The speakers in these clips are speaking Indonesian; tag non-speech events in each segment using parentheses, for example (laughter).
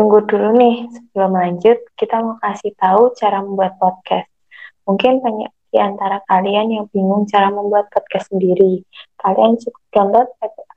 Tunggu dulu nih, sebelum lanjut, kita mau kasih tahu cara membuat podcast. Mungkin banyak di antara kalian yang bingung cara membuat podcast sendiri. Kalian cukup download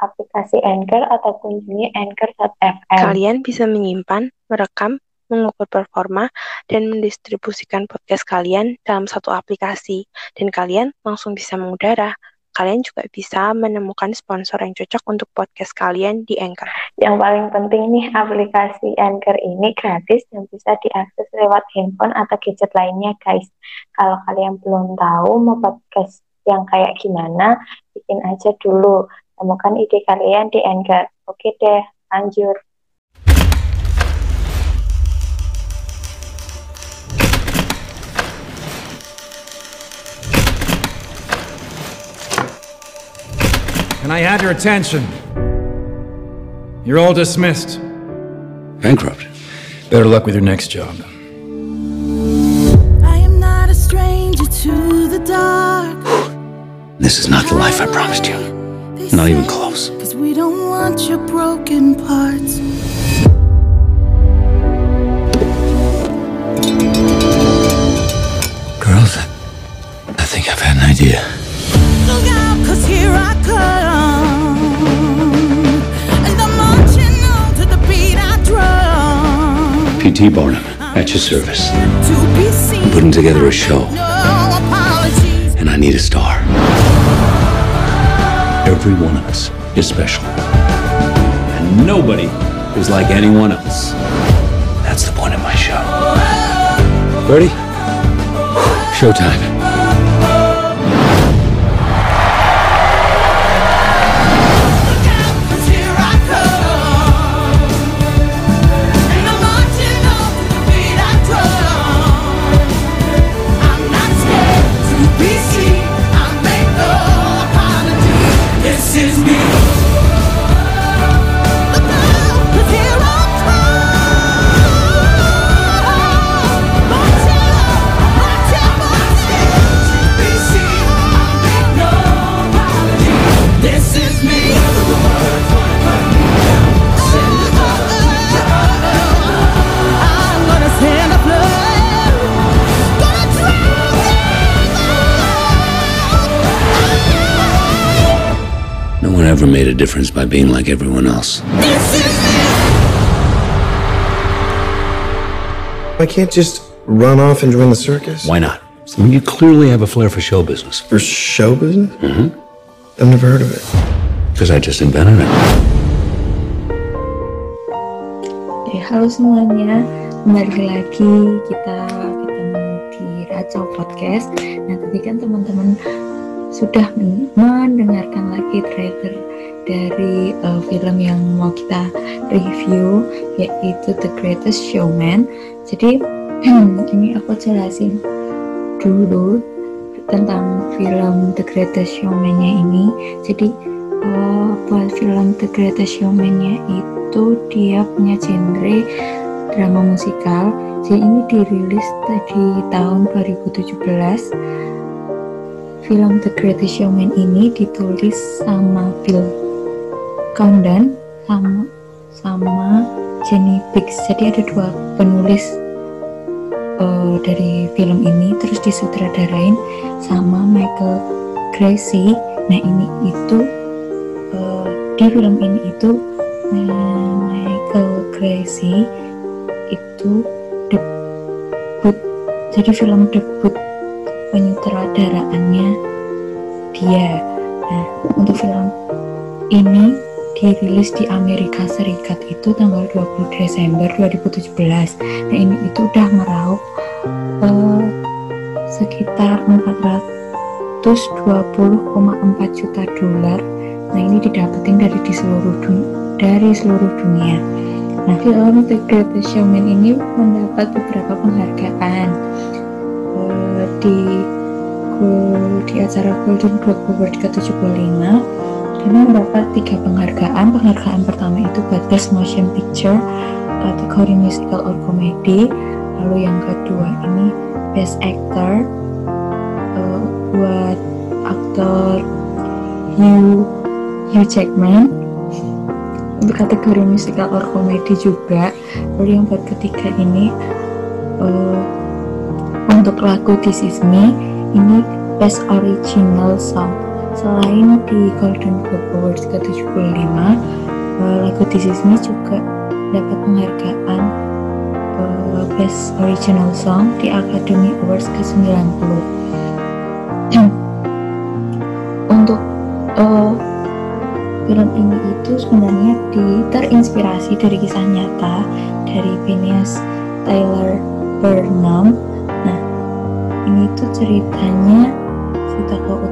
aplikasi Anchor atau kunjungi anchor.fm. Kalian bisa menyimpan, merekam, mengukur performa, dan mendistribusikan podcast kalian dalam satu aplikasi. Dan kalian langsung bisa mengudara kalian juga bisa menemukan sponsor yang cocok untuk podcast kalian di Anchor. Yang paling penting nih, aplikasi Anchor ini gratis dan bisa diakses lewat handphone atau gadget lainnya, guys. Kalau kalian belum tahu mau podcast yang kayak gimana, bikin aja dulu. Temukan ide kalian di Anchor. Oke deh, lanjut. I had your attention? You're all dismissed. Bankrupt. Better luck with your next job. I am not a stranger to the dark. This is not the life I promised you. Not even close. Cause we don't want your broken parts. Girls, I think I've had an idea. Barnum, at your service. I'm putting together a show. And I need a star. Every one of us is special. And nobody is like anyone else. That's the point of my show. Ready? Showtime. Never made a difference by being like everyone else. I can't just run off and join the circus. Why not? I mean, you clearly have a flair for show business. For show business? Mm-hmm. I've never heard of it. Because I just invented it. Eh, halo semuanya, kembali lagi kita ketemu di Raco Podcast. Nah, tadi kan teman-teman sudah mendengarkan lagi trailer dari uh, film yang mau kita review yaitu The Greatest Showman. Jadi (clears throat) ini aku jelasin dulu tentang film The Greatest Showman-nya ini. Jadi uh, film The Greatest Showman-nya itu dia punya genre drama musikal. Jadi ini dirilis tadi tahun 2017 film The Greatest Showman ini ditulis sama Bill Condon sama sama Jenny Biggs. Jadi ada dua penulis uh, dari film ini terus disutradarain sama Michael Gracie. Nah ini itu uh, di film ini itu uh, Michael Gracie itu debut jadi film debut penyutradaraannya dia. Nah, untuk film ini dirilis di Amerika Serikat itu tanggal 20 Desember 2017. Nah, ini itu udah meraup uh, sekitar 420,4 juta dolar. Nah, ini didapetin dari di seluruh dunia, dari seluruh dunia. Nah, film The Greatest Showman ini mendapat beberapa penghargaan di di acara Golden Globe Award ke-75 dan mendapat tiga penghargaan. Penghargaan pertama itu Best Motion Picture kategori musical or comedy. Lalu yang kedua ini Best Actor uh, buat aktor Hugh Hugh Jackman. kategori musical or comedy juga lalu yang buat ketiga ini uh, untuk lagu This Is Me ini Best Original Song selain di Golden Globe Awards ke-75 uh, lagu This Is Me juga dapat penghargaan uh, Best Original Song di Academy Awards ke-90. (clears throat) Untuk uh, film ini itu sebenarnya di, terinspirasi dari kisah nyata dari Phineas Taylor Burnham. Nah ini tuh ceritanya si tokoh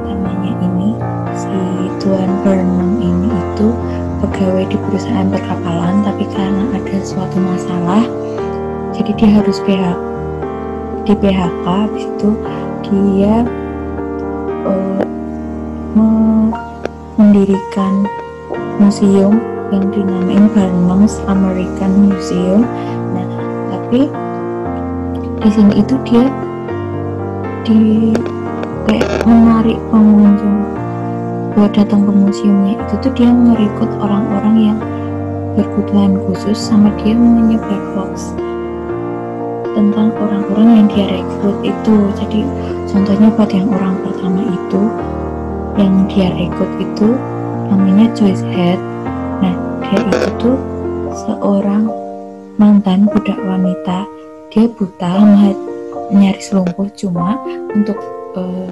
pegawai di perusahaan perkapalan tapi karena ada suatu masalah jadi dia harus PHK di PHK habis itu dia uh, mendirikan museum yang dinamain Barnum's American Museum. Nah, tapi di sini itu dia di kayak menarik pengunjung buat datang ke museumnya itu tuh dia merekrut orang-orang yang berkebutuhan khusus sama dia menyebar hoax tentang orang-orang yang dia rekrut itu. Jadi contohnya buat yang orang pertama itu yang dia rekrut itu namanya Joyce Head. Nah dia itu tuh seorang mantan budak wanita. Dia buta nyaris lumpuh cuma untuk uh,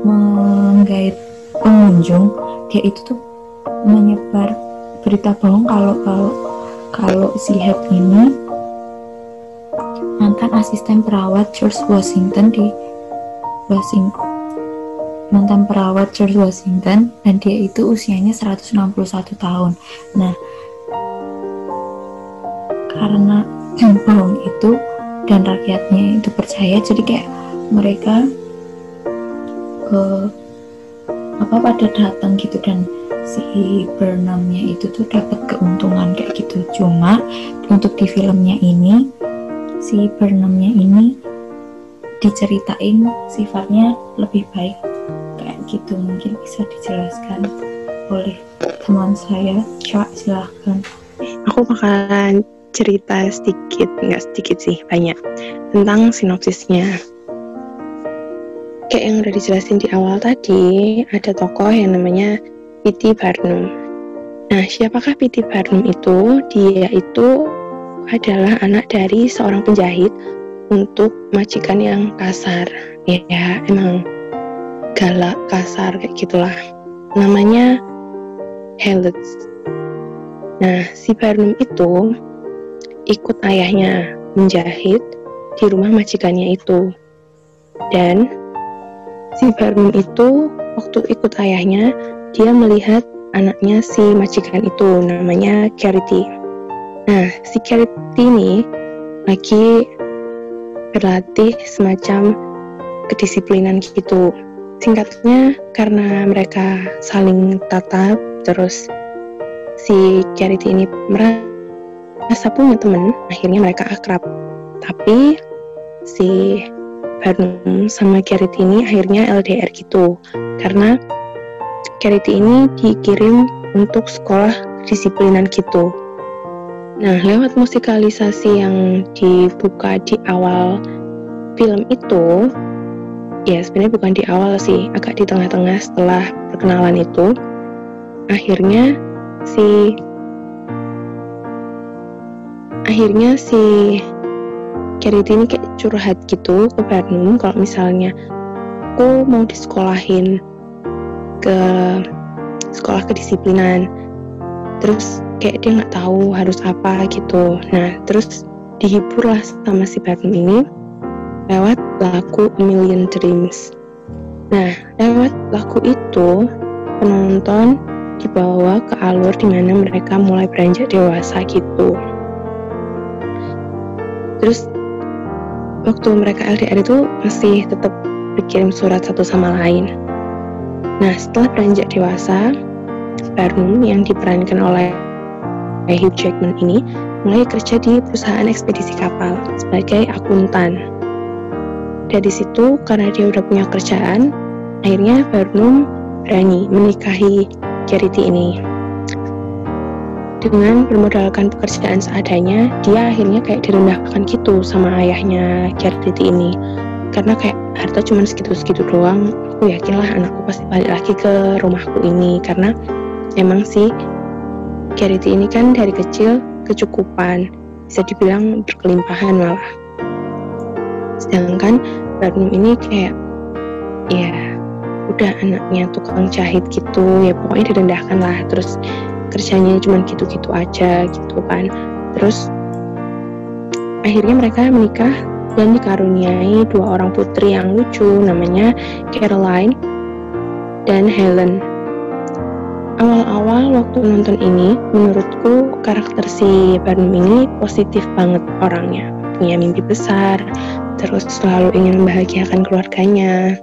menggait pengunjung dia itu tuh menyebar berita bohong kalau kalau kalau si Head ini mantan asisten perawat George Washington di Washington mantan perawat George Washington dan dia itu usianya 161 tahun. Nah, karena bohong itu dan rakyatnya itu percaya jadi kayak mereka ke apa pada datang gitu dan si Burnhamnya itu tuh dapat keuntungan kayak gitu. Cuma untuk di filmnya ini si Burnhamnya ini diceritain sifatnya lebih baik gitu. Mungkin bisa dijelaskan oleh teman saya. Cak silahkan. Aku bakalan cerita sedikit nggak sedikit sih banyak tentang sinopsisnya kayak yang udah dijelasin di awal tadi ada tokoh yang namanya P.T. Barnum nah siapakah P.T. Barnum itu dia itu adalah anak dari seorang penjahit untuk majikan yang kasar ya, ya emang galak, kasar kayak gitulah. Namanya Helet. Nah, si Barnum itu ikut ayahnya menjahit di rumah majikannya itu. Dan si Barnum itu waktu ikut ayahnya, dia melihat anaknya si majikan itu namanya Charity. Nah, si Charity ini lagi berlatih semacam kedisiplinan gitu Singkatnya, karena mereka saling tatap, terus si Charity ini merasa punya temen, akhirnya mereka akrab. Tapi si Barnum sama Charity ini akhirnya LDR gitu, karena Charity ini dikirim untuk sekolah disiplinan gitu. Nah, lewat musikalisasi yang dibuka di awal film itu, ya sebenarnya bukan di awal sih agak di tengah-tengah setelah perkenalan itu akhirnya si akhirnya si Charity ini kayak curhat gitu ke Barnum kalau misalnya aku mau disekolahin ke sekolah kedisiplinan terus kayak dia nggak tahu harus apa gitu nah terus dihiburlah sama si Barnum ini lewat lagu A Million Dreams. Nah, lewat lagu itu penonton dibawa ke alur di mana mereka mulai beranjak dewasa gitu. Terus waktu mereka LDR itu masih tetap berkirim surat satu sama lain. Nah, setelah beranjak dewasa, Barnum yang diperankan oleh Hugh Jackman ini mulai kerja di perusahaan ekspedisi kapal sebagai akuntan dari situ karena dia udah punya kerjaan akhirnya Barnum berani menikahi Charity ini dengan bermodalkan pekerjaan seadanya, dia akhirnya kayak direndahkan gitu sama ayahnya Charity ini. Karena kayak harta cuma segitu-segitu doang, aku yakinlah anakku pasti balik lagi ke rumahku ini. Karena emang sih Charity ini kan dari kecil kecukupan, bisa dibilang berkelimpahan malah. Sedangkan Barnum ini kayak ya udah anaknya tukang jahit gitu ya pokoknya direndahkan lah terus kerjanya cuma gitu-gitu aja gitu kan. Terus akhirnya mereka menikah dan dikaruniai dua orang putri yang lucu namanya Caroline dan Helen. Awal-awal waktu nonton ini menurutku karakter si Barnum ini positif banget orangnya. Punya mimpi besar terus selalu ingin membahagiakan keluarganya.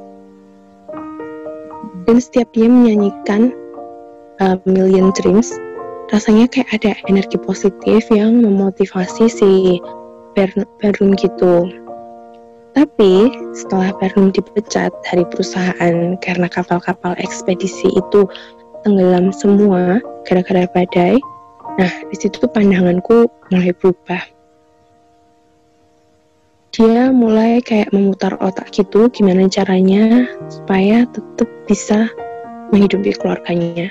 Dan setiap dia menyanyikan uh, Million Dreams rasanya kayak ada energi positif yang memotivasi si Bernum gitu tapi setelah Bernum dipecat dari perusahaan karena kapal-kapal ekspedisi itu tenggelam semua gara-gara badai, nah di situ pandanganku mulai berubah. Dia mulai kayak memutar otak gitu gimana caranya supaya tetap bisa menghidupi keluarganya.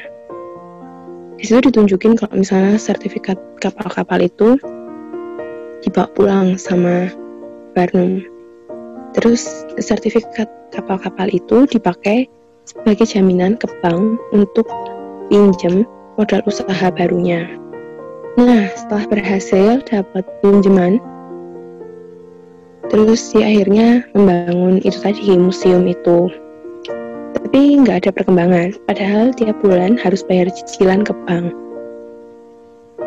Di ditunjukin kalau misalnya sertifikat kapal-kapal itu dibawa pulang sama Barnum. Terus sertifikat kapal-kapal itu dipakai sebagai jaminan ke bank untuk pinjam modal usaha barunya. Nah, setelah berhasil dapat pinjaman, terus dia akhirnya membangun itu tadi museum itu tapi nggak ada perkembangan. Padahal tiap bulan harus bayar cicilan ke bank.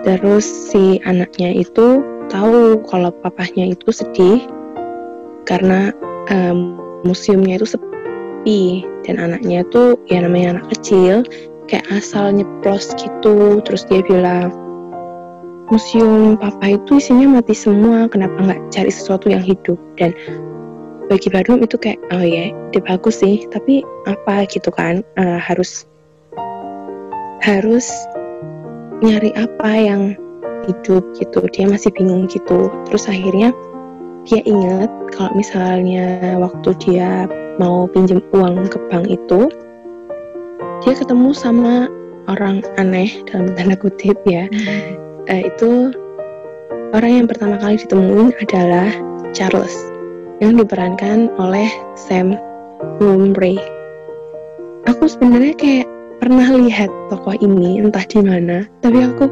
Terus si anaknya itu tahu kalau papahnya itu sedih karena um, museumnya itu sepi dan anaknya itu ya namanya anak kecil kayak asal nyeplos gitu terus dia bilang museum papa itu isinya mati semua kenapa nggak cari sesuatu yang hidup dan bagi Badum itu kayak oh ya ide bagus sih tapi apa gitu kan uh, harus harus nyari apa yang hidup gitu. Dia masih bingung gitu. Terus akhirnya dia ingat kalau misalnya waktu dia mau pinjam uang ke bank itu dia ketemu sama orang aneh dalam tanda kutip ya. Hmm. uh, itu orang yang pertama kali ditemuin adalah Charles yang diperankan oleh Sam Humphrey. Aku sebenarnya kayak pernah lihat tokoh ini entah di mana, tapi aku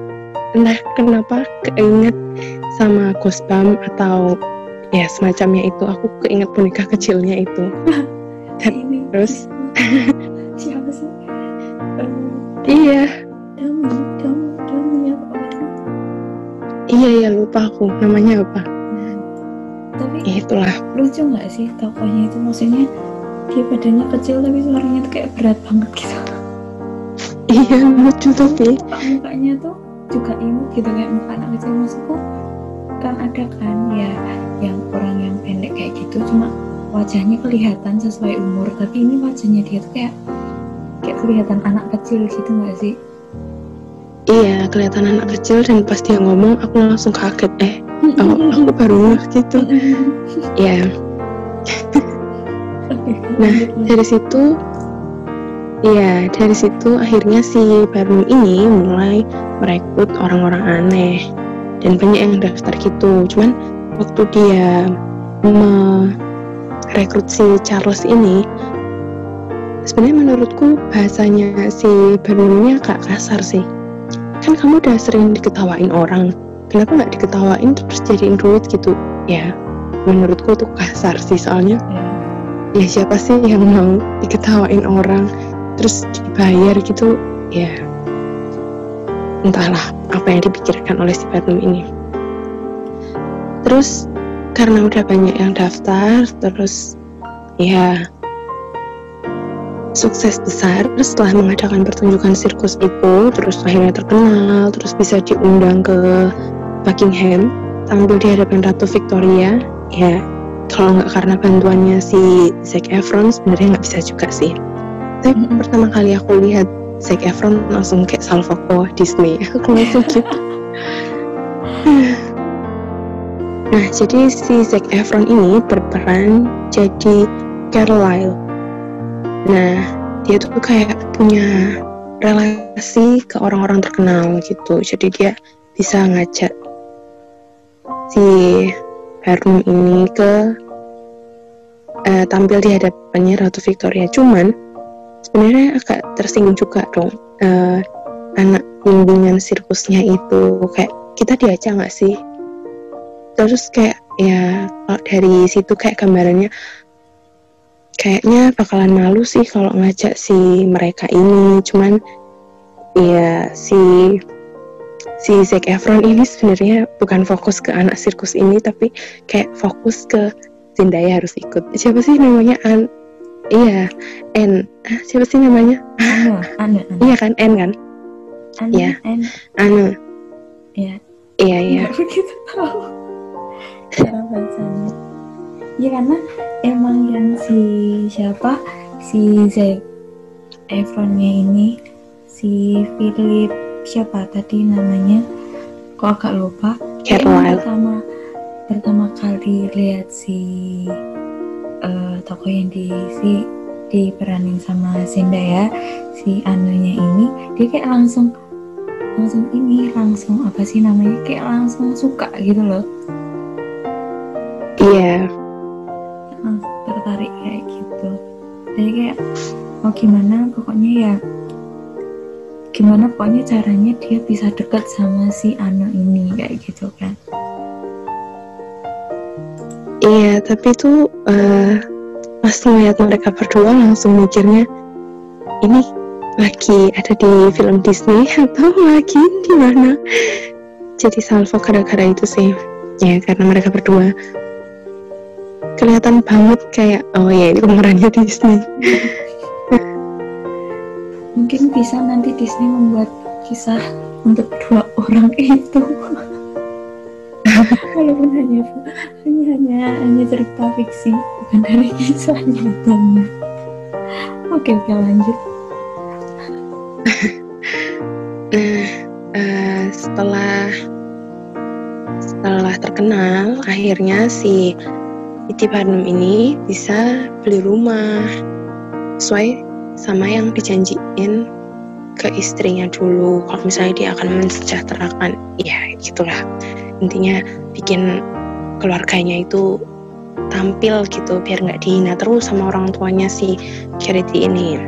entah kenapa keinget sama Ghostbump atau ya semacamnya itu. Aku keinget boneka kecilnya itu. (laughs) Dan ini, terus (laughs) siapa sih? Um, iya. Dami, Dami, Dami apa Iya ya lupa aku namanya apa tapi itulah. lucu nggak sih tokohnya itu? Maksudnya dia badannya kecil tapi suaranya tuh kayak berat banget gitu. Iya lucu tapi. Muka mukanya tuh juga imut gitu kayak muka anak kecil. Maksudku kan ada kan ya yang orang yang pendek kayak gitu cuma wajahnya kelihatan sesuai umur. Tapi ini wajahnya dia tuh kayak kayak kelihatan anak kecil gitu nggak sih? Iya kelihatan anak kecil dan pas dia ngomong aku langsung kaget. Eh oh, aku baru ngeh gitu (laughs) ya nah dari situ ya dari situ akhirnya si Barnum ini mulai merekrut orang-orang aneh dan banyak yang daftar gitu. Cuman waktu dia merekrut si Charles ini sebenarnya menurutku bahasanya si Barnum ini agak kasar sih. Kan kamu udah sering diketawain orang kenapa nggak diketawain terus jadiin duit gitu. Ya menurutku tuh kasar sih soalnya ya. siapa sih yang mau diketawain orang terus dibayar gitu ya. Entahlah apa yang dipikirkan oleh si Barnum ini. Terus karena udah banyak yang daftar terus ya sukses besar setelah mengadakan pertunjukan sirkus itu terus akhirnya terkenal terus bisa diundang ke Buckingham tampil di hadapan Ratu Victoria ya kalau nggak karena bantuannya si Zac Efron sebenarnya nggak bisa juga sih. Tapi mm -hmm. pertama kali aku lihat Zac Efron langsung kayak salvo oh Disney. (laughs) Aku langsung gitu (laughs) nah jadi si Zac Efron ini berperan jadi Carlisle nah dia tuh kayak punya relasi ke orang-orang terkenal gitu. Jadi dia bisa ngajak si Barnum ini ke uh, tampil di hadapannya Ratu Victoria. Cuman sebenarnya agak tersinggung juga dong uh, anak bimbingan sirkusnya itu kayak kita diajak nggak sih? Terus kayak ya kalau dari situ kayak gambarannya kayaknya bakalan malu sih kalau ngajak si mereka ini cuman ya si si Zac Efron ini sebenarnya bukan fokus ke anak sirkus ini tapi kayak fokus ke Zendaya harus ikut. Siapa sih namanya? An iya N. Ah, siapa sih namanya? Anu (laughs) Anu, iya kan N kan? Anu Iya. N. Anu. Iya. iya iya. (laughs) Nggak begitu tahu cara bacanya. Ya karena emang yang si siapa? Si Zac Efronnya ini si Philip siapa tadi namanya? Kok agak lupa? Carlisle. pertama pertama kali lihat si eh, tokoh yang di si diperanin sama Zendaya si anunya ini dia kayak langsung langsung ini langsung apa sih namanya kayak langsung suka gitu loh. Iya. Langsung tertarik kayak gitu. Jadi kayak mau gimana pokoknya ya gimana pokoknya caranya dia bisa deket sama si Ano ini kayak gitu kan. Iya tapi itu eh, pas ngeliat mereka berdua langsung mikirnya ini lagi ada di film Disney atau lagi di mana? Jadi salvo gara-gara itu sih. Ya karena mereka berdua kelihatan banget kayak oh ya ini pemerannya Disney mungkin bisa nanti Disney membuat kisah untuk dua orang itu. (laughs) Walaupun hanya hanya hanya hanya cerita fiksi bukan dari kisah nyatanya oke oke lanjut. Nah, (laughs) eh, setelah setelah terkenal, akhirnya si Iti Barnum ini bisa beli rumah. Sesuai sama yang dijanjiin ke istrinya dulu. Kalau misalnya dia akan mensejahterakan, ya gitulah. Intinya bikin keluarganya itu tampil gitu biar nggak dihina terus sama orang tuanya si Charity ini.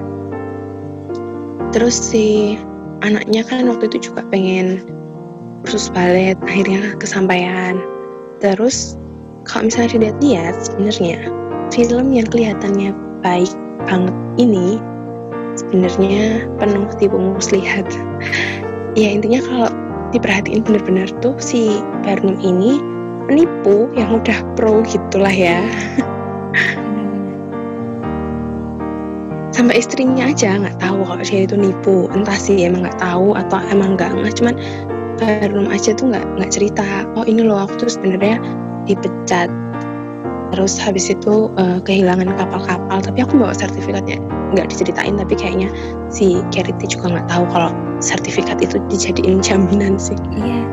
Terus si anaknya kan waktu itu juga pengen kursus balet akhirnya kesampaian terus kalau misalnya dilihat-lihat sebenarnya film yang kelihatannya baik banget ini sebenarnya penuh tipu muslihat ya intinya kalau diperhatiin bener-bener tuh si Barnum ini penipu yang udah pro gitulah ya. Sampai istrinya aja nggak tahu kalau dia itu nipu. Entah sih emang nggak tahu atau emang nggak nggak. Cuman Barnum aja tuh nggak nggak cerita oh ini loh aku tuh sebenarnya dipecat. Terus habis itu eh, kehilangan kapal-kapal. Tapi aku bawa sertifikatnya nggak diceritain tapi kayaknya si Charity juga nggak tahu kalau sertifikat itu dijadiin jaminan sih Iya,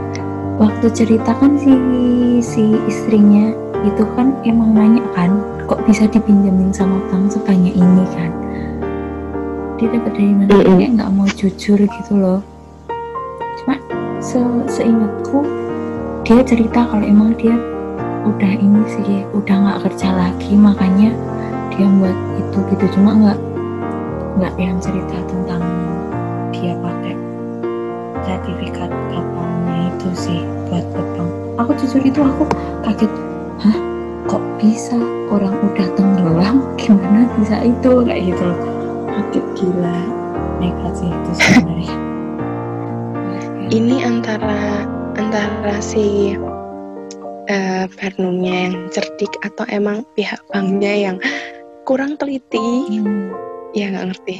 waktu cerita kan si si istrinya itu kan emang nanya kan, kok bisa dipinjemin sama bank sebanyak ini kan? Dia dapat dari mana? Dia Mm-mm. kayak nggak mau jujur gitu loh. Cuma se seingatku dia cerita kalau emang dia udah ini sih, udah nggak kerja lagi, makanya dia buat itu gitu. Cuma nggak nggak yang cerita tentang dia pakai sertifikat kapalnya itu sih buat ke bank. Aku jujur itu aku kaget, hah? Kok bisa orang udah tenggelam? (laughs) Gimana bisa itu? Kayak gitu loh. Kaget gila. Nekat sih itu sebenarnya. (laughs) ini antara antara si Barnumnya yang cerdik atau emang pihak banknya yang kurang teliti? Hmm, ya nggak ngerti.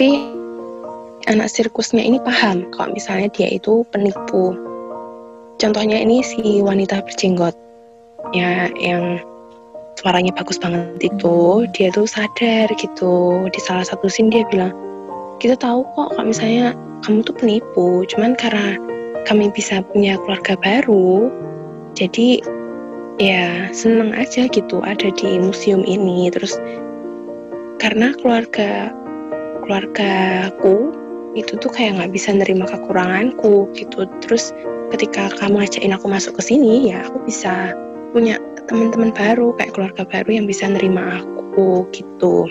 Tapi anak sirkusnya ini paham kalau misalnya dia itu penipu. Contohnya ini si wanita berjenggot. Ya yang suaranya bagus banget itu. Dia tuh sadar gitu. Di salah satu scene dia bilang kita tahu kok kalau misalnya kamu tuh penipu. Cuman karena kami bisa punya keluarga baru jadi ya seneng aja gitu ada di museum ini. Terus karena keluarga keluargaku itu tuh kayak nggak bisa nerima kekuranganku gitu. Terus ketika kamu ajakin aku masuk ke sini ya aku bisa punya teman-teman baru kayak keluarga baru yang bisa nerima aku gitu.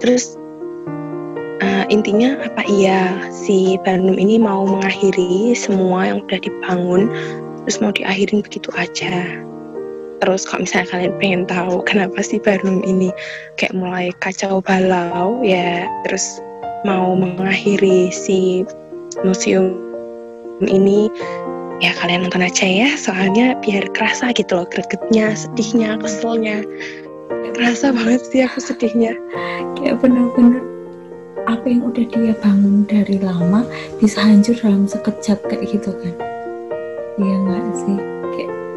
Terus uh, intinya apa iya si Barnum ini mau mengakhiri semua yang udah dibangun terus mau diakhirin begitu aja terus kalau misalnya kalian pengen tahu kenapa si Barnum ini kayak mulai kacau balau ya terus mau mengakhiri si museum ini ya kalian nonton aja ya. Soalnya biar kerasa gitu loh gregetnya sedihnya keselnya. Kerasa banget sih aku sedihnya. Kayak bener-bener apa yang udah dia bangun dari lama bisa hancur dalam sekejap kayak gitu kan. Iya nggak sih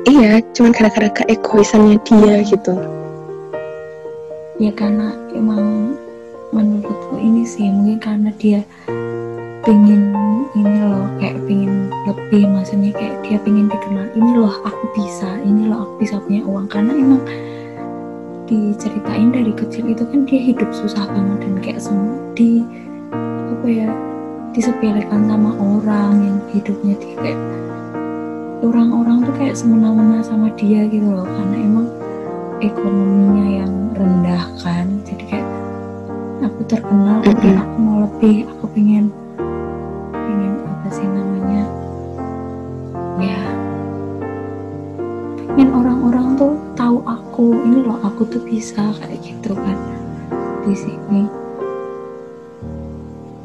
iya cuman gara-gara keegoisannya dia gitu. Ya karena emang menurutku ini sih mungkin karena dia pengen ini loh kayak pengen lebih maksudnya kayak dia pengen dikenal ini loh aku bisa ini loh aku bisa punya uang. Karena emang diceritain dari kecil itu kan dia hidup susah banget dan kayak semua di apa ya disepelekan sama orang yang hidupnya dia kayak orang-orang tuh kayak semena-mena sama dia gitu loh karena emang ekonominya yang rendah kan. Jadi kayak aku terkenal tapi aku mau lebih aku pengen apa sih namanya? Ya pengen orang-orang tuh tahu aku ini loh aku tuh bisa kayak gitu kan di sini.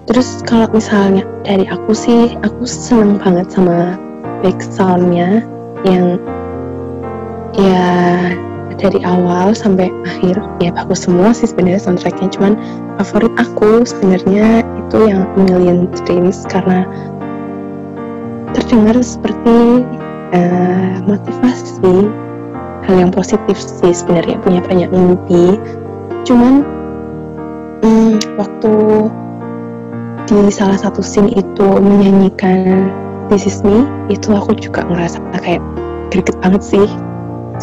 Terus kalau misalnya dari aku sih aku seneng banget sama back soundnya yang ya dari awal sampai akhir ya bagus semua sih sebenarnya soundtracknya. Cuman favorit aku sebenarnya itu yang Million Dreams karena terdengar seperti uh, motivasi hal yang positif sih sebenarnya punya banyak mimpi. Cuman um, waktu di salah satu scene itu menyanyikan This Is Me itu aku juga ngerasa kayak greget banget sih.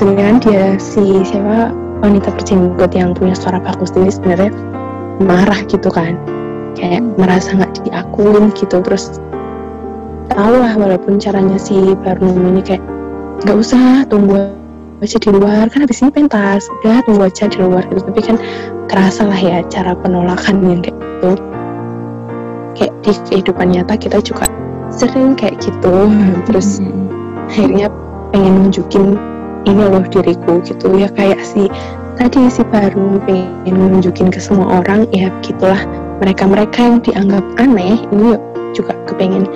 Sebenarnya dia si siapa wanita berjenggot yang punya suara bagus ini sebenarnya marah gitu kan. Kayak merasa nggak diakuin gitu. Terus tahu lah walaupun caranya si Barnum ini kayak nggak usah tunggu aja di luar. Kan habis ini pentas. Udah tunggu aja di luar. Gitu. Tapi kan kerasa lah ya cara penolakan yang kayak gitu. Kayak di kehidupan nyata kita juga sering kayak gitu. Terus akhirnya pengen nunjukin ini loh diriku gitu. Ya kayak si tadi si baru pengen nunjukin ke semua orang ya begitulah. Mereka-mereka yang dianggap aneh ini juga kepengen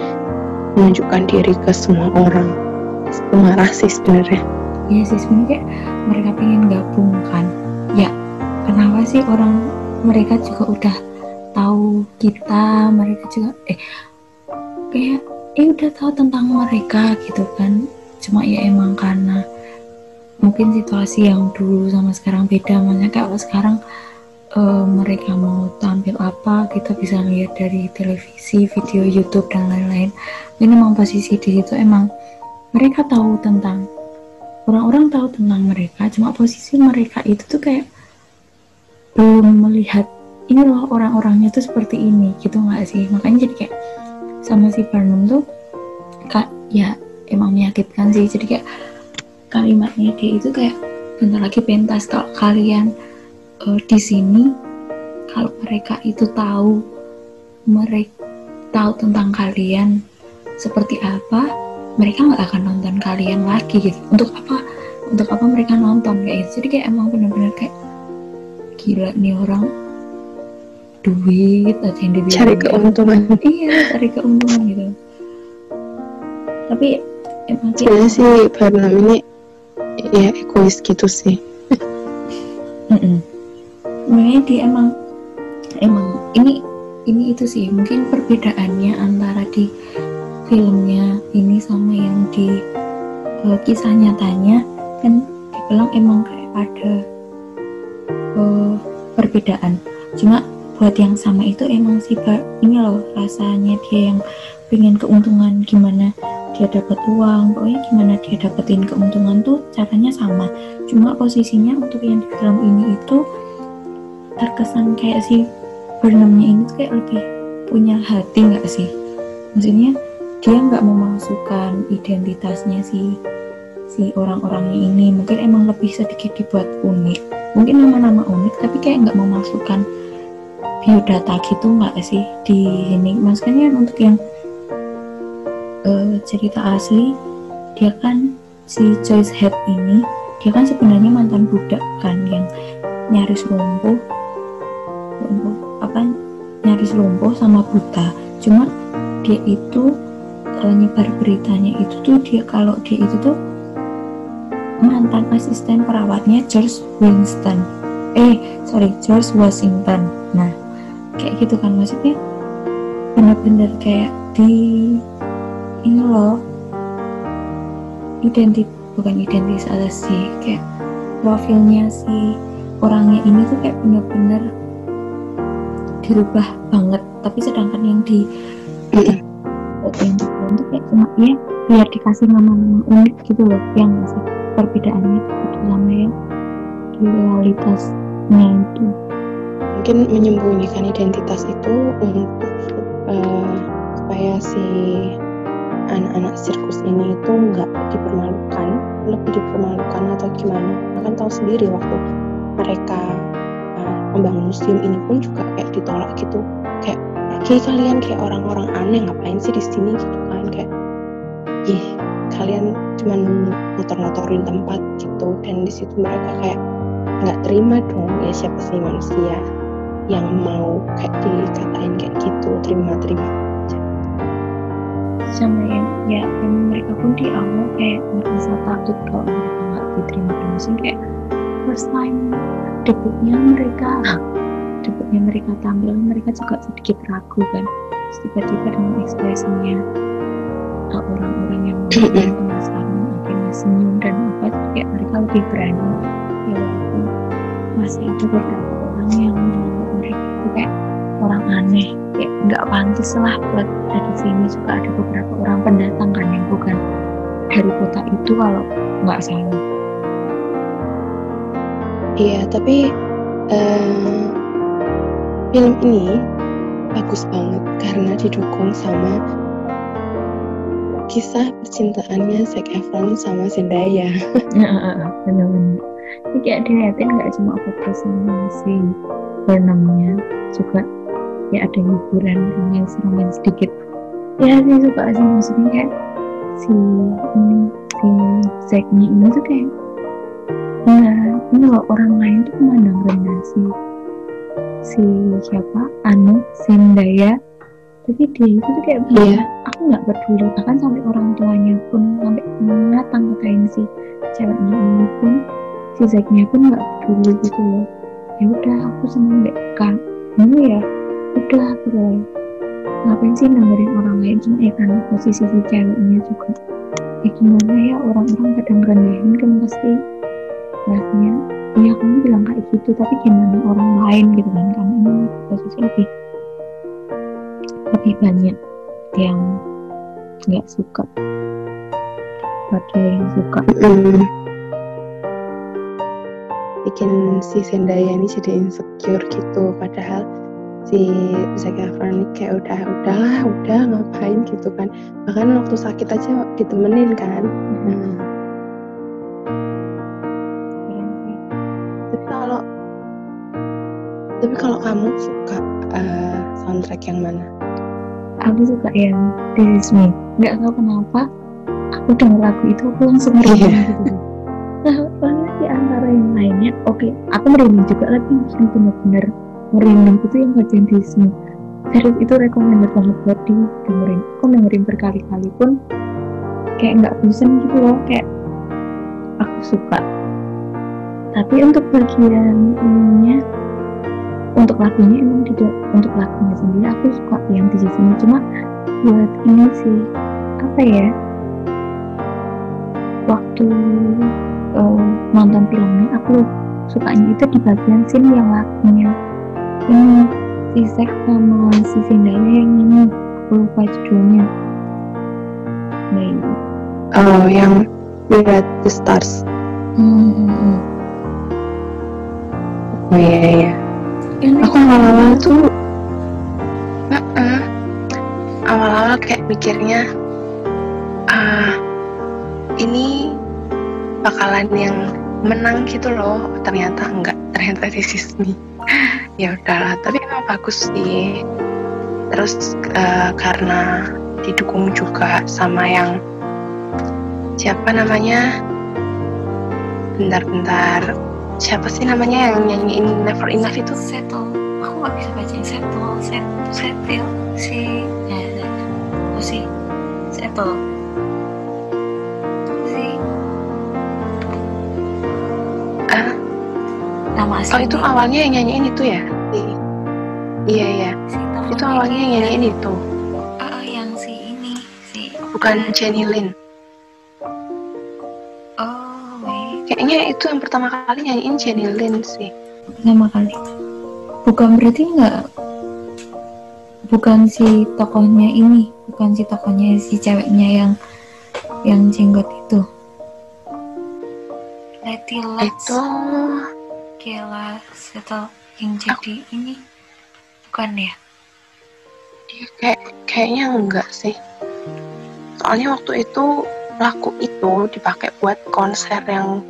menunjukkan diri ke semua orang. Itu marah sih sebenarnya. Iya sih sebenarnya mereka pengen gabung kan. Ya kenapa sih orang mereka juga udah tahu kita? Mereka juga eh kayak eh udah tahu tentang mereka gitu kan. Cuma ya emang karena mungkin situasi yang dulu sama sekarang beda. Makanya kalau sekarang uh, mereka mau tampil apa kita bisa lihat dari televisi, video YouTube dan lain-lain. Ini memang posisi di situ emang mereka tahu tentang orang-orang tahu tentang mereka, cuma posisi mereka itu tuh kayak belum melihat ini loh orang-orangnya tuh seperti ini gitu nggak sih? Makanya jadi kayak sama si Barnum tuh kak ya emang menyakitkan sih. Jadi kayak kalimatnya dia itu kayak bentar lagi pentas. Kalau kalian uh, di sini kalau mereka itu tahu mereka tahu tentang kalian seperti apa mereka nggak akan nonton kalian lagi gitu. Untuk apa untuk apa mereka nonton kayak gitu. Jadi kayak emang bener-bener kayak gila nih orang duit aja yang dibilang cari keuntungan. Iya cari keuntungan gitu. Tapi emang sebenarnya sih Barnum ini ya egois gitu sih. Sebenarnya dia emang emang ini ini itu sih mungkin perbedaannya antara di filmnya ini sama yang di uh, kisah nyatanya kan dibilang emang kayak ada uh, perbedaan. Cuma buat yang sama itu emang sih ini loh rasanya dia yang pengen keuntungan gimana dia dapat uang pokoknya gimana dia dapetin keuntungan tuh caranya sama. Cuma posisinya untuk yang di film ini itu terkesan kayak si Burnhamnya ini kayak lebih punya hati nggak sih? Maksudnya dia nggak memasukkan identitasnya si si orang-orangnya ini. Mungkin emang lebih sedikit dibuat unik. Mungkin nama-nama unik tapi kayak nggak memasukkan biodata gitu nggak sih di ini? Maksudnya untuk yang uh, cerita asli dia kan si Joyce Head ini dia kan sebenarnya mantan budak kan yang nyaris lumpuh lumpuh apa nyaris lumpuh sama buta. Cuma dia itu kalau nyebar beritanya itu tuh dia kalau dia itu tuh mantan asisten perawatnya George Winston eh sorry George Washington. Nah kayak gitu kan maksudnya? Bener-bener kayak di ini loh identit bukan identitas sih kayak profilnya si orangnya ini tuh kayak bener-bener dirubah banget. Tapi sedangkan yang di yang di itu kayak cuma ya biar dikasih nama-nama unik gitu loh yang masih perbedaannya itu sama yang di itu mungkin menyembunyikan identitas itu untuk uh, supaya si anak-anak sirkus ini itu nggak dipermalukan lebih dipermalukan atau gimana. Kan tahu sendiri waktu mereka uh, membangun museum ini pun juga kayak ditolak gitu. Kayak pergi kalian kayak orang-orang aneh ngapain sih di sini? Gitu kan kayak ih kalian cuman motor-motorin tempat gitu. Dan di situ mereka kayak nggak terima dong ya siapa sih manusia yang mau kayak dikatain kayak gitu terima-terima aja. Sama yang ya yang mereka pun di awal kayak merasa takut kalau mereka nggak diterima di musim kayak first time debutnya mereka debutnya mereka tampil mereka juga sedikit ragu kan tiba-tiba dengan ekspresinya orang-orang yang (clears throat) penasaran akhirnya senyum dan apa kayak mereka lebih berani. Ya walaupun masih ada beberapa orang yang menganggap mereka itu kayak orang aneh kayak nggak pantas lah buat ada di sini juga ada beberapa orang pendatang kan yang bukan dari kota itu kalau nggak salah iya tapi uh, film ini bagus banget karena didukung sama kisah percintaannya Zac Efron sama Zendaya. Benar-benar. Ini kayak dilihatin nggak cuma fokus sama si Burnhamnya, juga ya ada hiburan romance romance sedikit. Ya sih suka sih maksudnya kayak si ini si Zacknya ini tuh kayak nah ini loh orang lain tuh memandang rendah si si siapa Anu Zendaya tapi dia itu tuh kayak iya. aku nggak peduli bahkan sampai orang tuanya pun sampai mengatang katain si ceweknya ini pun si Zacknya pun nggak peduli gitu loh. Ya udah aku seneng deh. Kamu ya? Udah aku loh ngapain sih dengerin orang lain? Cuma ya kan posisi si ceweknya juga. Ya gimana ya orang-orang kadang rendahin kan pasti. Rasanya ya kamu bilang kayak gitu tapi gimana orang lain gitu kan? Karena ini posisi lebih lebih banyak yang nggak suka. Pada yang suka. Mm. Bikin si Zendaya ini jadi insecure gitu. Padahal si Zac Efron ini kayak udah udahlah udah ngapain? gitu kan. Bahkan waktu sakit aja ditemenin kan. Hmm. tapi kalau tapi kalau kamu suka uh, soundtrack yang mana? Aku suka yang This Is Me nggak tahu kenapa aku dengar lagu itu aku langsung merinding yeah. gitu lainnya oke okay, aku merinding juga tapi yang benar-benar merinding itu yang bagian Me serius itu recommended banget buat di dengerin aku dengerin berkali-kali pun kayak nggak bosan gitu loh kayak aku suka. Tapi untuk bagian ininya untuk lagunya emang tidak untuk lagunya sendiri aku suka yang di sini. Cuma buat ini sih apa ya waktu uh, nonton filmnya aku sukanya itu di bagian scene yang lagunya ini si Zack sama si Zendaya yang ini aku lupa judulnya baik Oh, yang Lihat the Stars. hmm, hmm, hmm. Oh iya iya. Ini Aku awal-awal tuh, Heeh. awal-awal kayak mikirnya, ah ini bakalan yang menang gitu loh. Ternyata enggak. Ternyata is me. (laughs) ya udahlah. Tapi emang bagus sih. Terus eh, karena didukung juga sama yang siapa namanya? Bentar-bentar. Siapa sih namanya yang nyanyiin Never Enough itu? settle aku nggak bisa baca settle set settle si ya apa sih settle nama Oh aslinya itu awalnya yang nyanyiin itu ya? Iya iya. si Itu awalnya yang nyanyiin itu, Ah, yang si ini si. Bukan Jenny Lin. oh wait Kayaknya itu yang pertama kali nyanyiin Jenny Lin sih. pertama kali. Bukan berarti nggak bukan si tokohnya ini bukan si tokohnya si ceweknya yang yang jenggot itu. Letty Let's Itu Kela settle yang jadi ini bukan ya dia kayak kayaknya enggak sih. Soalnya waktu itu lagu itu dipakai buat konser yang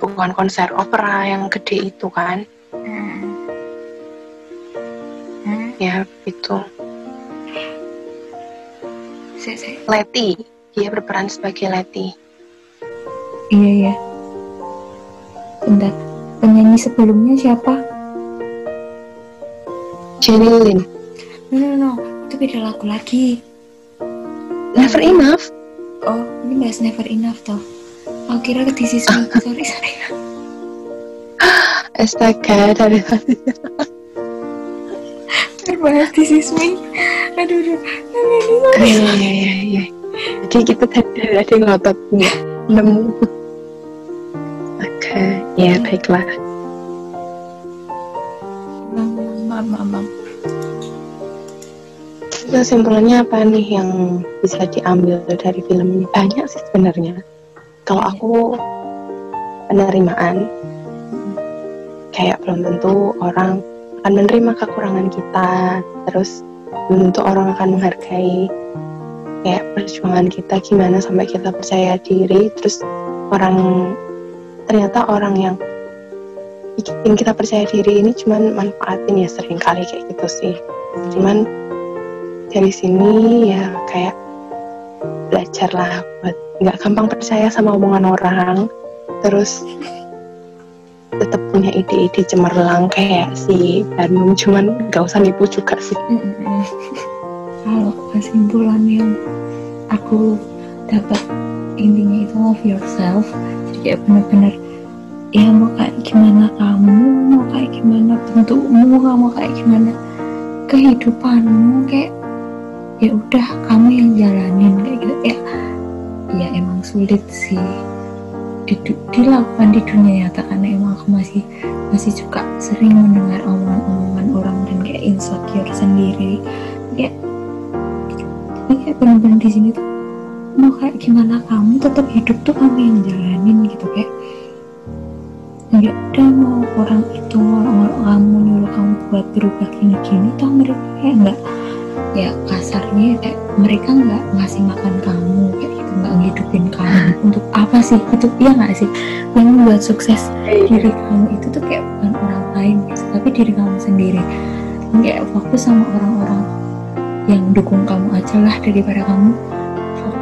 bukan konser opera yang gede itu kan. hmm. Hmm, Ya itu. si, si. Letty, dia berperan sebagai Letty. iya iya bentar penyanyi sebelumnya siapa Jenny Lin. no no no itu beda lagu lagi Never enough. oh ini bahas never enough toh aku kira ke this is me (laughs) sorry sorry (laughs) Astaga, dari tadi. bahas this is me aduh aduh. Iya, iya, iya, iya. Jadi kita tadi ada ngotot nemu. Ya baiklah. Mam, mam, mam, mam. Kesimpulannya apa nih yang bisa diambil dari film ini? Banyak sih sebenarnya. Kalau aku penerimaan, kayak belum tentu orang akan menerima kekurangan kita, terus belum tentu orang akan menghargai kayak perjuangan kita gimana sampai kita percaya diri, terus orang ternyata orang yang bikin kita percaya diri ini cuman manfaatin ya sering kali kayak gitu sih. Cuman dari sini ya kayak belajar lah buat nggak gampang percaya sama omongan orang. Terus tetap punya ide-ide cemerlang kayak si Bandung cuman nggak usah nipu juga sih. Kalau kesimpulan yang aku dapat intinya itu love yourself kayak bener-bener. Ya mau kayak gimana kamu mau kayak gimana bentukmu kamu kayak gimana kehidupanmu kayak ya udah kamu yang jalanin kayak gitu. Ya ya emang sulit sih. Didu- dilakukan di dunia nyata karena emang aku masih masih juga sering mendengar omongan-omongan orang dan kayak insecure sendiri. Kayak tapi kayak bener-bener di sini tuh mau kayak gimana kamu tetap hidup tuh kamu yang jalanin gitu kayak ya udah mau orang itu orang-orang kamu nyuruh kamu buat berubah gini-gini toh mereka kayak nggak ya kasarnya kayak mereka nggak ngasih makan kamu kayak gitu nggak ngidupin kamu. (laughs) Untuk apa sih? Itu iya nggak sih? Yang membuat sukses diri kamu itu tuh kayak bukan orang lain gitu tapi diri kamu sendiri. Kayak fokus sama orang-orang yang dukung kamu aja lah daripada kamu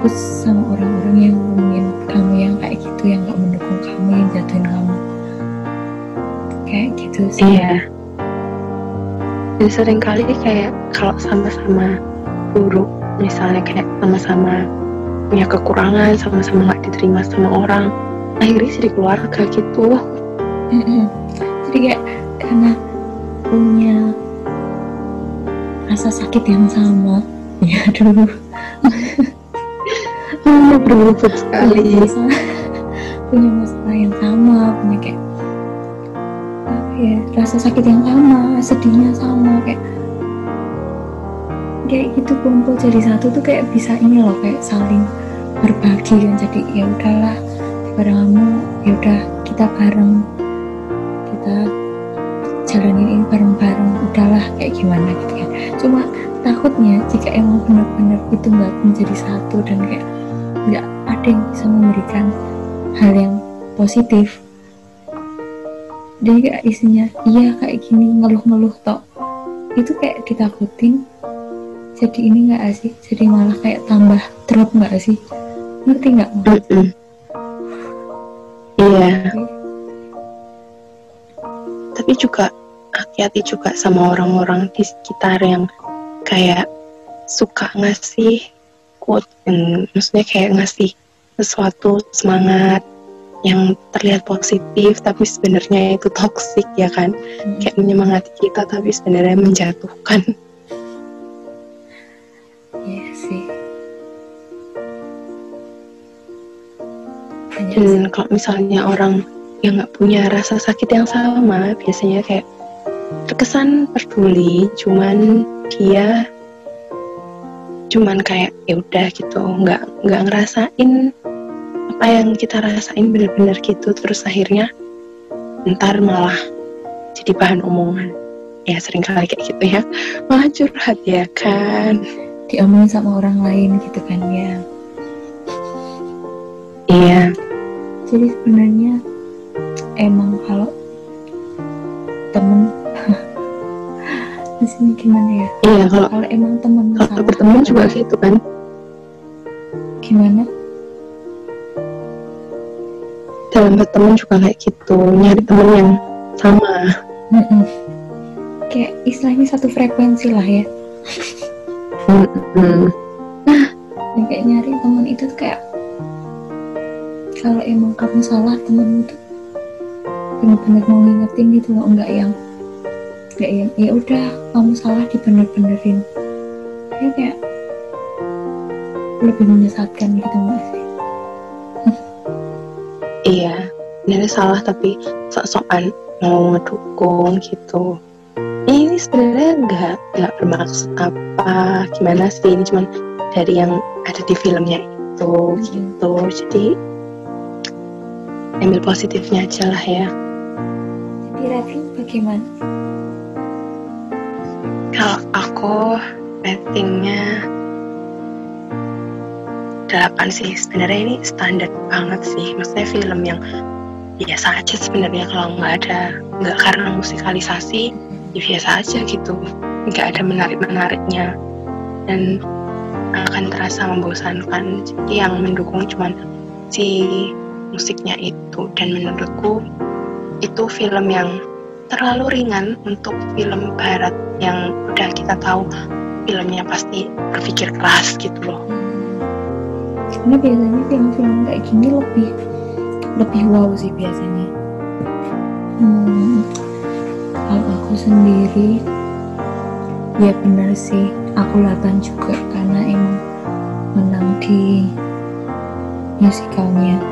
fokus sama orang-orang yang ngomongin kamu yang kayak gitu yang nggak mendukung kamu yang jatuhin kamu. Kayak gitu sih. Iya. Dan sering kali kayak kalau sama-sama buruk misalnya kayak sama-sama punya kekurangan sama-sama nggak diterima sama orang akhirnya jadi keluarga gitu. Mm-mm. jadi kayak karena punya rasa sakit yang sama. (laughs) Ya dulu oh, berbobot sekali. Sama- punya masalah yang sama punya kayak apa ya rasa sakit yang sama sedihnya sama kayak kayak gitu kumpul jadi satu tuh kayak bisa ini loh kayak saling berbagi kan jadi ya udahlah bareng kamu ya udah kita bareng kita jalanin ini bareng-bareng udahlah kayak gimana gitu kan cuma takutnya jika emang benar-benar itu nggak menjadi satu dan kayak ada yang bisa memberikan hal yang positif. Jadi kayak isinya iya kayak gini ngeluh-ngeluh tok. Itu kayak ditakutin jadi ini nggak sih? Jadi malah kayak tambah drop nggak sih? Ngerti nggak? Mm-mm. Iya, tapi juga hati-hati juga sama orang-orang di sekitar yang kayak suka ngasih quote, dan maksudnya kayak ngasih sesuatu semangat yang terlihat positif tapi sebenarnya itu toxic ya kan? Hmm. kayak menyemangati kita tapi sebenarnya menjatuhkan. Iya sih. Banyak sih dan kalau misalnya orang yang nggak punya rasa sakit yang sama biasanya kayak terkesan peduli cuman dia cuman kayak ya udah gitu. Nggak nggak ngerasain apa yang kita rasain bener-bener gitu terus akhirnya ntar malah jadi bahan omongan. Ya sering kali kayak gitu ya. Malah curhat ya kan. Diomongin sama orang lain gitu kan ya. Iya. Jadi sebenarnya emang kalau temen (laughs) maksudnya gimana ya? Iya kalau kalau emang temen kalau berteman juga gitu kan. Gimana dalam berteman juga kayak gitu nyari temen yang sama. Kayak istilahnya satu frekuensi lah ya. Mm-mm. dan kayak nyari teman itu tuh kayak kalau emang kamu salah temen itu bener-bener mau ngingetin gitu loh enggak yang enggak yang ya udah kamu salah dibener-benerin. Ya kayak lebih menyesatkan gitu sih? Iya, sebenarnya salah tapi sok-sokan mau ngedukung gitu. Ini sebenarnya nggak nggak bermaksud apa gimana sih ini cuman dari yang ada di filmnya itu gitu. Jadi ambil positifnya aja lah ya. jadi Raffi bagaimana Kalau aku ratingnya 8 sih sebenarnya ini standar banget sih maksudnya film yang biasa aja sebenarnya kalau nggak ada nggak karena musikalisasi ya biasa aja gitu. Nggak ada menarik menariknya dan akan terasa membosankan jadi yang mendukung cuman si musiknya itu. Dan menurutku itu film yang terlalu ringan untuk film barat yang udah kita tahu filmnya pasti berpikir keras gitu loh. Karena biasanya film-film kayak gini lebih lebih wow sih biasanya. Hmm, kalau aku sendiri ya benar sih aku 8 juga karena emang menang di musikalnya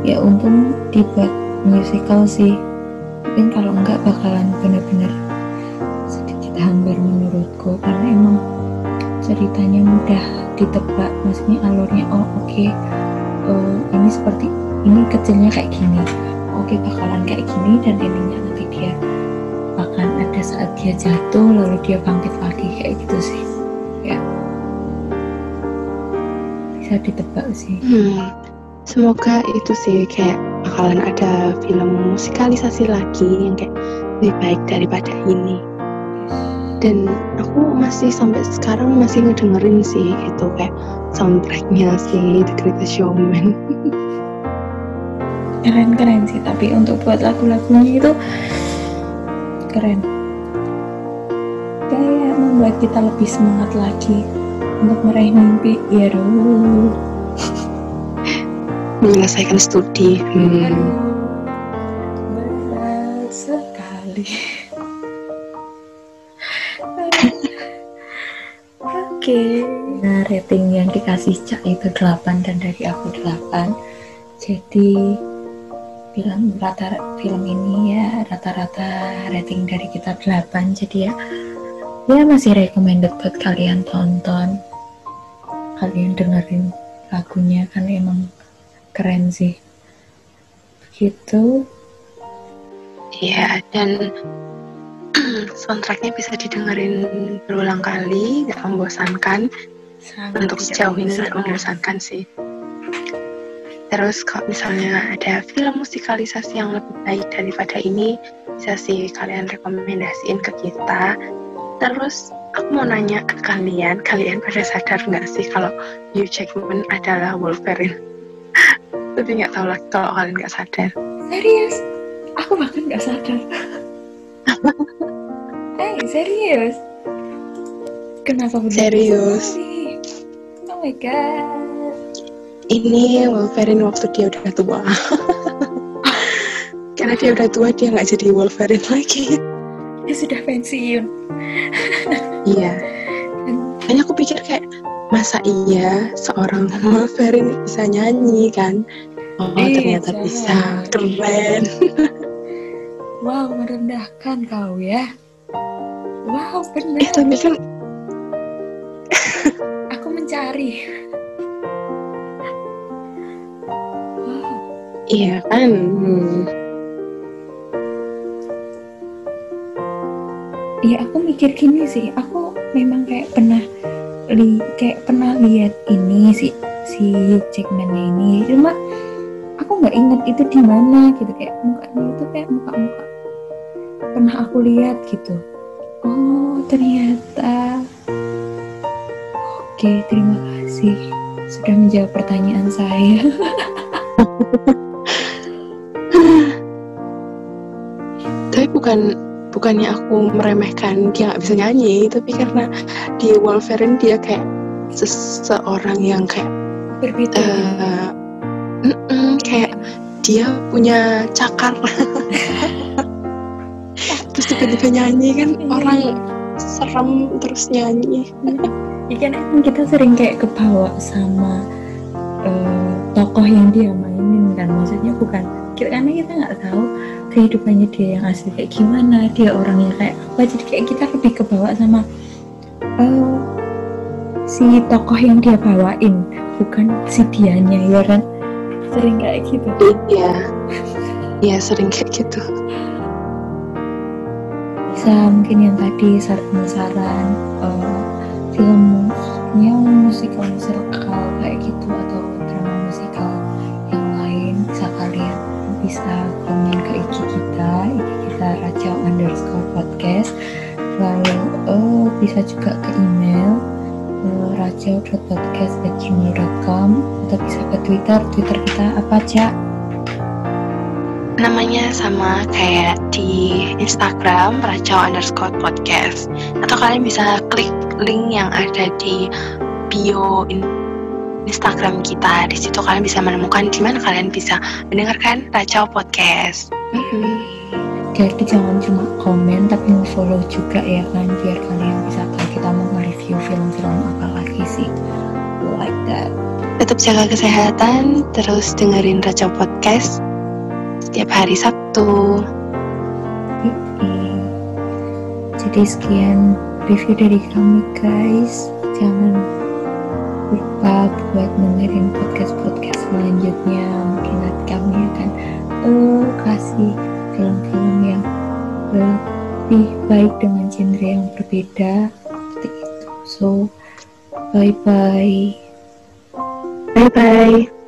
ya untung dibuat musical sih mungkin kalau enggak bakalan bener-bener sedikit hambar menurutku karena emang ceritanya mudah ditebak maksudnya alurnya oh oke eh, ini seperti ini kecilnya kayak gini. Oke bakalan kayak gini dan endingnya nanti dia akan ada saat dia jatuh lalu dia bangkit lagi kayak gitu sih. Ya. Bisa ditebak sih. Hmm, semoga itu sih kayak bakalan ada film musikalisasi lagi yang kayak lebih baik daripada ini. Dan aku masih sampai sekarang masih ngedengerin sih itu kayak soundtracknya si The Greatest Showman. (laughs) keren-keren sih tapi untuk buat lagu-lagunya itu keren kayak membuat kita lebih semangat lagi untuk meraih mimpi ya Ruh. (laughs) Menyelesaikan studi. Hmm. berat sekali (laughs) oke nah rating yang dikasih Cak itu 8 dan dari aku 8 jadi film rata film ini ya rata-rata rating dari kita 8 jadi ya ya masih recommended buat kalian tonton kalian dengerin lagunya kan emang keren sih begitu Iya, dan (clears throat) soundtracknya bisa didengerin berulang kali, nggak membosankan. sangat Untuk tidak sejauh ini membosankan. membosankan sih. Terus kalau misalnya ada film musikalisasi yang lebih baik daripada ini, bisa sih kalian rekomendasiin ke kita. Terus aku mau nanya ke kalian, kalian pada sadar nggak sih kalau Hugh Jackman adalah Wolverine? (laughs) Tapi nggak tahu lagi kalau kalian nggak sadar. serius aku bahkan nggak sadar (laughs) eh serius kenapa begitu Serius. oh my god Ini Wolverine waktu dia udah tua. (laughs) Karena dia udah tua, dia nggak jadi Wolverine lagi. dia sudah pensiun Iya. Makanya aku pikir kayak masa iya seorang Wolverine bisa nyanyi kan? Oh Iya, ternyata jangan. bisa keren. (laughs) wow merendahkan kau ya wow Eh benar tapi kan aku mencari iya kan. Hmm. ya aku mikir gini sih. Aku memang kayak pernah li kayak pernah lihat ini si si Jackman ini. Cuma aku nggak inget itu di mana gitu. Kayak mukanya itu kayak muka-muka pernah aku lihat gitu. Oh ternyata. Oke terima kasih sudah menjawab pertanyaan saya (laughs) bukan bukannya aku meremehkan dia nggak bisa nyanyi, tapi karena di Wolverine dia kayak seseorang yang kayak berbeda eh, mm-mm, kayak dia punya cakar. (laughs) Terus tiba-tiba nyanyi kan orang serem terus nyanyi. Ya kan emang kita sering kayak kebawa sama eh, tokoh yang dia mainin kan. Maksudnya bukan karena kita nggak tahu kehidupannya dia yang asli kayak gimana dia orangnya kayak apa. Jadi kayak kita lebih kebawa sama eh, si tokoh yang dia bawain bukan si dianya ya kan? Sering kayak gitu. Iya. Iya sering kayak gitu. Bisa mungkin yang tadi saran-saran eh, filmnya musikal musikal kayak gitu bisa komen ke IG kita IG kita Raja underscore podcast. Lalu eh, bisa juga ke email eh, raja.podcast@gmail.com atau bisa ke Twitter. Twitter kita apa aja namanya sama kayak di Instagram racau underscore podcast. Atau kalian bisa klik link yang ada di bio Instagram kita. Di situ kalian bisa menemukan di mana kalian bisa mendengarkan racau podcast. Mhm. jadi jangan cuma komen tapi follow juga ya kan biar kalian bisa tahu kita mau nge-review film-film apa lagi sih. Like that. Tetap jaga kesehatan terus dengerin racau podcast setiap hari Sabtu. Mm-mm. jadi sekian review dari kami guys. Jangan lupa buat dengerin podcast-podcast selanjutnya. Mungkin nanti kami akan eh, kasih film-film yang lebih baik dengan genre yang berbeda seperti itu. So bye bye bye bye